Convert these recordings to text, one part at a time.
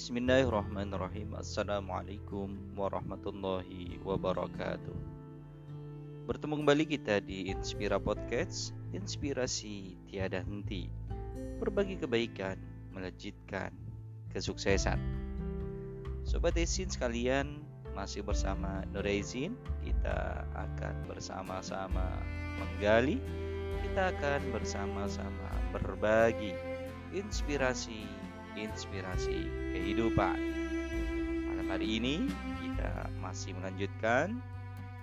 Bismillahirrahmanirrahim. Assalamualaikum warahmatullahi wabarakatuh. Bertemu kembali kita di Inspira Podcast. Inspirasi tiada henti. Berbagi kebaikan Melejitkan kesuksesan. Sobat Esin sekalian Masih bersama Nurezin Kita akan bersama-sama menggali. Kita akan bersama-sama berbagi Inspirasi inspirasi kehidupan. Malam hari ini kita masih melanjutkan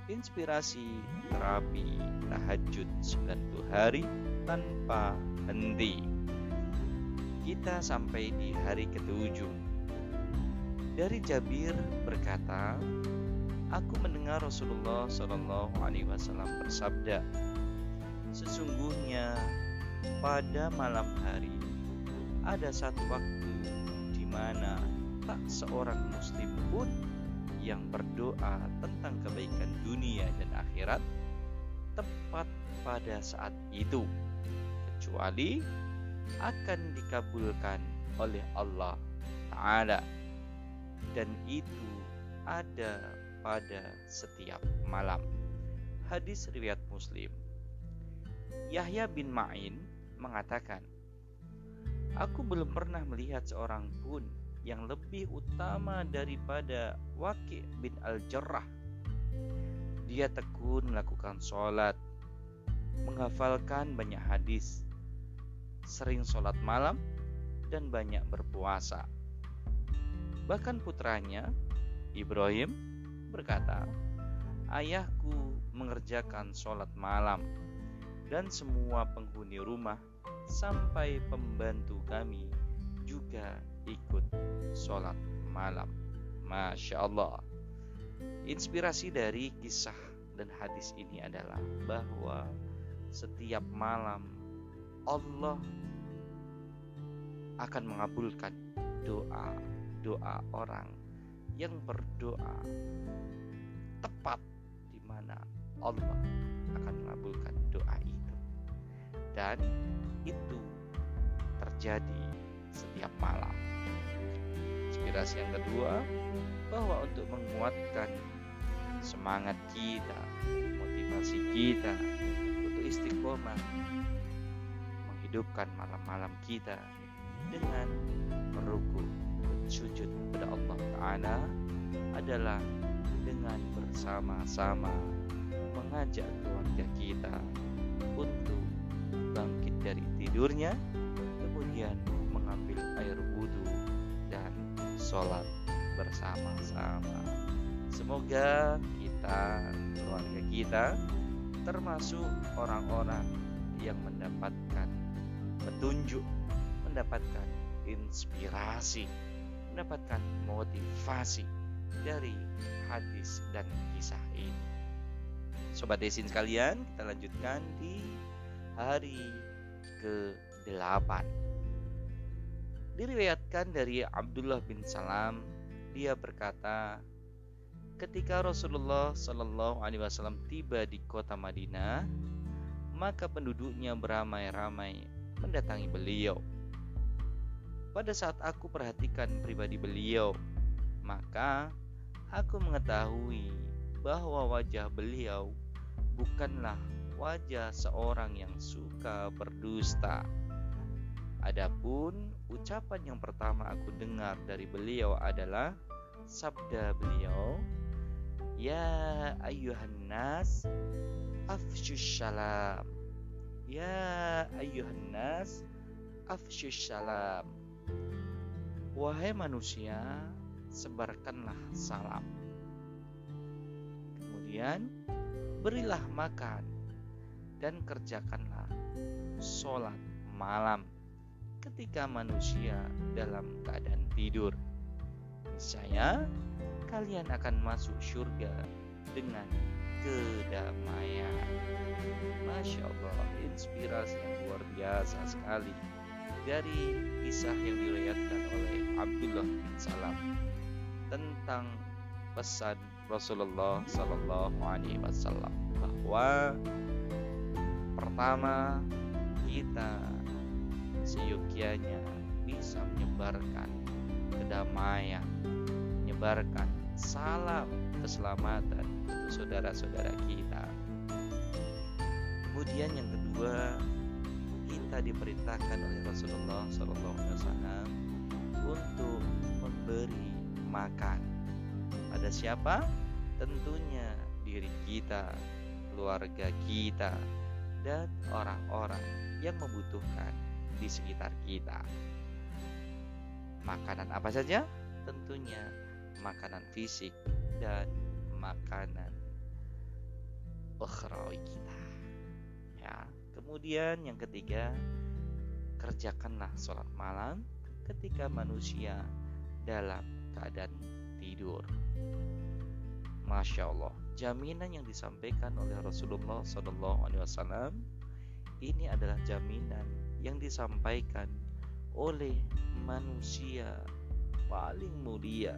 inspirasi terapi tahajud 90 hari tanpa henti. Kita sampai di hari ketujuh. Dari Jabir berkata, Aku mendengar Rasulullah Wasallam bersabda, Sesungguhnya pada malam hari ada satu waktu di mana tak seorang muslim pun yang berdoa tentang kebaikan dunia dan akhirat tepat pada saat itu. Kecuali akan dikabulkan oleh Allah Ta'ala. Dan itu ada pada setiap malam. Hadis riwayat muslim. Yahya bin Ma'in mengatakan Aku belum pernah melihat seorang pun yang lebih utama daripada Waqi bin Al-Jarrah. Dia tekun melakukan sholat, menghafalkan banyak hadis, sering sholat malam, dan banyak berpuasa. Bahkan putranya, Ibrahim, berkata, Ayahku mengerjakan sholat malam, dan semua penghuni rumah sampai pembantu kami juga ikut sholat malam. Masya Allah. Inspirasi dari kisah dan hadis ini adalah bahwa setiap malam Allah akan mengabulkan doa-doa orang yang berdoa tepat di mana Allah akan mengabulkan doa itu. Dan itu terjadi setiap malam. Inspirasi yang kedua, bahwa untuk menguatkan semangat kita, motivasi kita untuk istiqomah, menghidupkan malam-malam kita dengan merukuk sujud kepada Allah Ta'ala adalah dengan bersama-sama mengajak keluarga kita untuk dari tidurnya, kemudian mengambil air wudhu dan sholat bersama-sama. Semoga kita, keluarga kita, termasuk orang-orang yang mendapatkan petunjuk, mendapatkan inspirasi, mendapatkan motivasi dari hadis dan kisah ini. Sobat Desin sekalian, kita lanjutkan di hari ke-8. Diriwayatkan dari Abdullah bin Salam, dia berkata, ketika Rasulullah Shallallahu Alaihi Wasallam tiba di kota Madinah, maka penduduknya beramai-ramai mendatangi beliau. Pada saat aku perhatikan pribadi beliau, maka aku mengetahui bahwa wajah beliau bukanlah wajah seorang yang suka berdusta. Adapun ucapan yang pertama aku dengar dari beliau adalah sabda beliau, "Ya ayuhan nas, afsyus salam." Ya ayuhan nas, afsyus salam. Wahai manusia, sebarkanlah salam. Kemudian berilah makan dan kerjakanlah sholat malam ketika manusia dalam keadaan tidur. Niscaya kalian akan masuk surga dengan kedamaian. Masya Allah, inspirasi yang luar biasa sekali dari kisah yang diriwayatkan oleh Abdullah bin Salam tentang pesan Rasulullah Sallallahu Alaihi Wasallam bahwa Pertama, kita seyogianya bisa menyebarkan kedamaian, menyebarkan salam keselamatan untuk saudara-saudara kita. Kemudian yang kedua, kita diperintahkan oleh Rasulullah SAW untuk memberi makan pada siapa? Tentunya diri kita, keluarga kita, dan orang-orang yang membutuhkan di sekitar kita. Makanan apa saja? Tentunya makanan fisik dan makanan ukhrawi kita. Ya, kemudian yang ketiga, kerjakanlah sholat malam ketika manusia dalam keadaan tidur. Masya Allah, jaminan yang disampaikan oleh Rasulullah SAW ini adalah jaminan yang disampaikan oleh manusia paling mulia,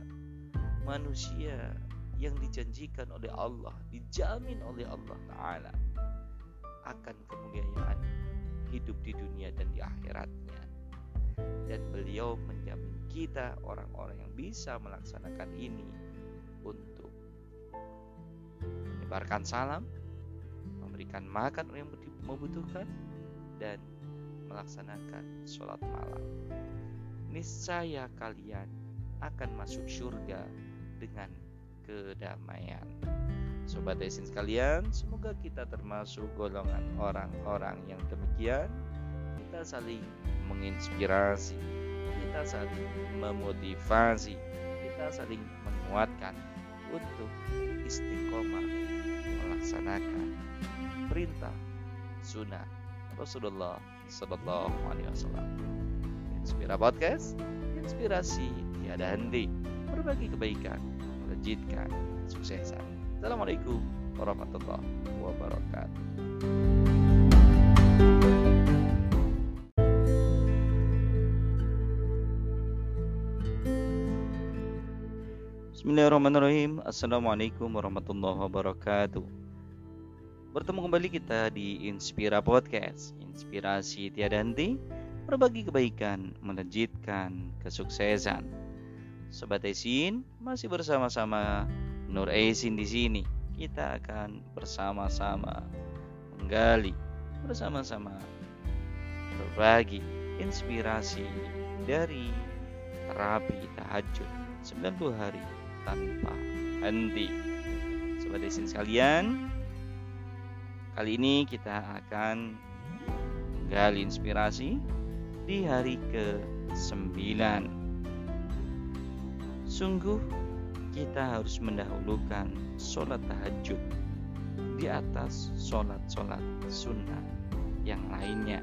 manusia yang dijanjikan oleh Allah, dijamin oleh Allah Ta'ala akan kemuliaan hidup di dunia dan di akhiratnya. Dan beliau menjamin kita orang-orang yang bisa melaksanakan ini untuk menyebarkan salam, memberikan makan yang membutuhkan, dan melaksanakan sholat malam. Niscaya kalian akan masuk surga dengan kedamaian. Sobat Esin sekalian, semoga kita termasuk golongan orang-orang yang demikian. Kita saling menginspirasi, kita saling memotivasi, kita saling menguatkan untuk istiqomah melaksanakan perintah sunnah Rasulullah Sallallahu Alaihi Wasallam. Inspira Podcast, inspirasi tiada henti, berbagi kebaikan, melejitkan suksesan. Assalamualaikum warahmatullahi wabarakatuh. Bismillahirrahmanirrahim. Assalamualaikum warahmatullahi wabarakatuh. Bertemu kembali kita di Inspira Podcast. Inspirasi tiada henti. Berbagi kebaikan Melejitkan kesuksesan. Sobat Esin Masih bersama-sama Nur Esin di sini. Kita akan bersama-sama Menggali Bersama-sama Berbagi Inspirasi Dari Terapi Tahajud. 90 hari tanpa henti. Sobat Desin sekalian, kali ini kita akan menggali inspirasi di hari ke-9. Sungguh kita harus mendahulukan sholat tahajud di atas sholat-sholat sunnah yang lainnya.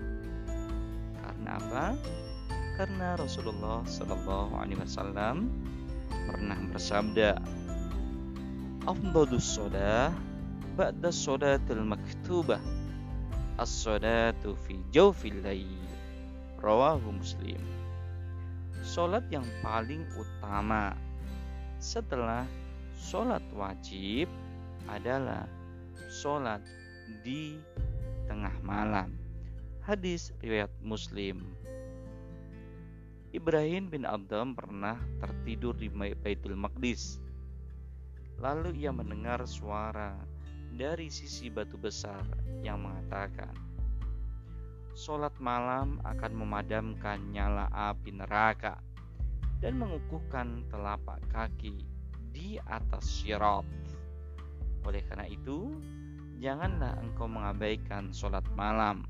Karena apa? Karena Rasulullah Shallallahu Alaihi Wasallam pernah bersabda Afdalus sodah ba'da sodatul maktubah As-sodatu fi jawfil layl Rawahu muslim. Solat yang paling utama setelah solat wajib adalah solat di tengah malam. Hadis riwayat muslim Ibrahim bin Adam pernah tertidur di Baitul Maqdis. Lalu ia mendengar suara dari sisi batu besar yang mengatakan, "Solat malam akan memadamkan nyala api neraka dan mengukuhkan telapak kaki di atas syirat." Oleh karena itu, janganlah engkau mengabaikan solat malam,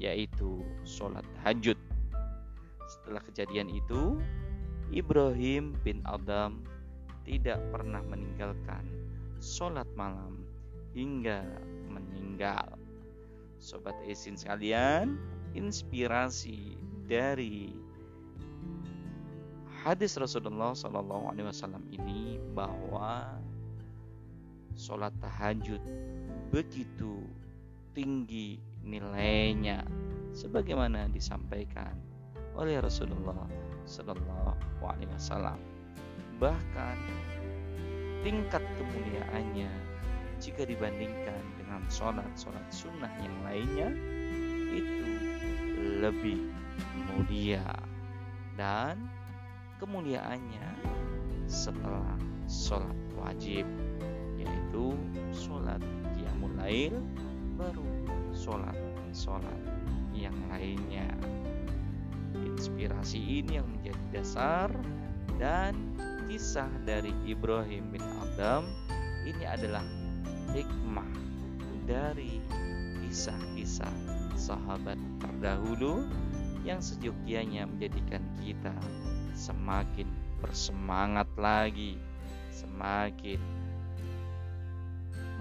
yaitu solat tahajud setelah kejadian itu, Ibrahim bin Adam tidak pernah meninggalkan sholat malam hingga meninggal. Sobat Esin sekalian, inspirasi dari hadis Rasulullah Shallallahu Alaihi Wasallam ini bahwa sholat tahajud begitu tinggi nilainya sebagaimana disampaikan oleh Rasulullah Sallallahu Alaihi Wasallam. Bahkan tingkat kemuliaannya jika dibandingkan dengan sholat-sholat sunnah yang lainnya itu lebih mulia dan kemuliaannya setelah sholat wajib yaitu sholat qiyamul lail baru sholat sholat yang lainnya inspirasi ini yang menjadi dasar dan kisah dari Ibrahim bin Adam. Ini adalah hikmah dari kisah-kisah sahabat terdahulu yang sejogianya menjadikan kita semakin bersemangat lagi, semakin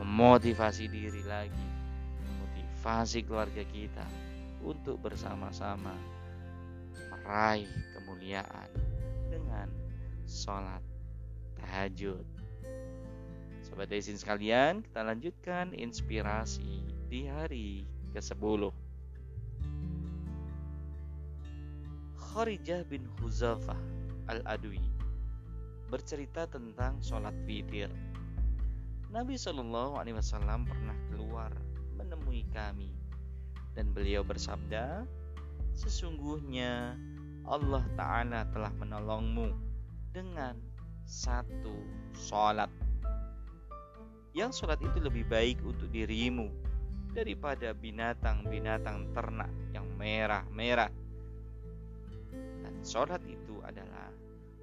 memotivasi diri lagi, memotivasi keluarga kita untuk bersama-sama meraih kemuliaan dengan sholat tahajud. Sobat Desin sekalian, kita lanjutkan inspirasi di hari ke-10. Kharijah bin Huzafah al-Adwi bercerita tentang sholat witir. Nabi Shallallahu Alaihi Wasallam pernah keluar menemui kami dan beliau bersabda, sesungguhnya Allah Ta'ala telah menolongmu dengan satu sholat. Yang sholat itu lebih baik untuk dirimu daripada binatang-binatang ternak yang merah-merah Sholat itu adalah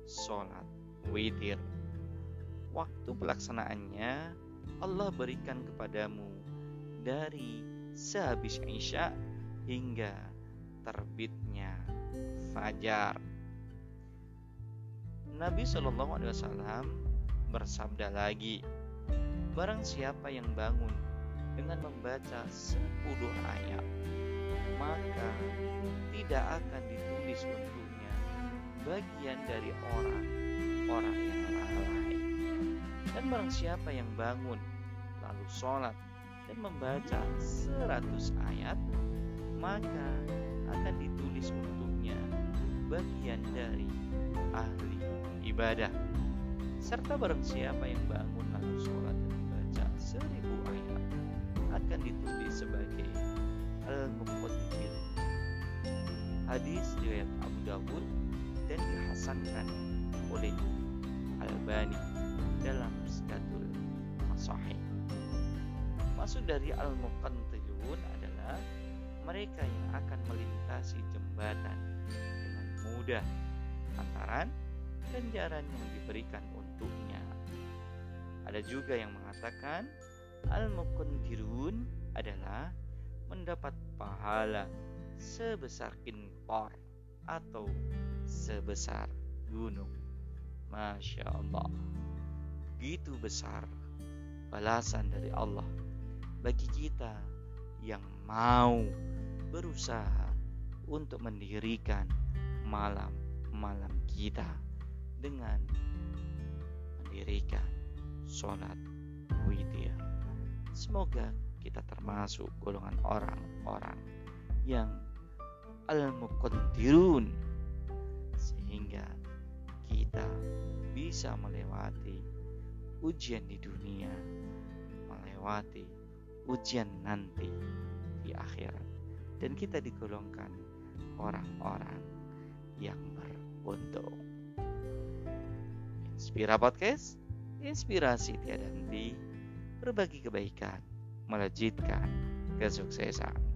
sholat witir. Waktu pelaksanaannya Allah berikan kepadamu dari sehabis Isya hingga terbitnya fajar. Nabi Shallallahu Alaihi Wasallam bersabda lagi, barang siapa yang bangun dengan membaca 10 ayat, maka tidak akan ditulis untuk bagian dari orang-orang yang lalai. Dan barang siapa yang bangun lalu sholat dan membaca seratus ayat, maka akan ditulis untuknya bagian dari ahli ibadah. Serta barang siapa yang bangun lalu sholat dan membaca seribu ayat, akan ditulis sebagai al-muqaddim. Hadis riwayat Abu Dawud dan dihasankan oleh Albani dalam Sidatul Masahih. Maksud dari Al-Muqantilun adalah mereka yang akan melintasi jembatan mudah lantaran ganjaran yang diberikan untuknya. Ada juga yang mengatakan Al-Muqantirun adalah mendapat pahala sebesar kintor atau sebesar gunung. Masya Allah. Begitu besar balasan dari Allah bagi kita yang mau berusaha untuk mendirikan malam-malam kita dengan mendirikan sholat witir. Semoga kita termasuk golongan orang-orang yang al-muqaddirun sehingga kita bisa melewati ujian di dunia, melewati ujian nanti di akhirat, dan kita digolongkan orang-orang yang beruntung. Inspira Podcast, inspirasi tiada henti, berbagi kebaikan, melejitkan kesuksesan.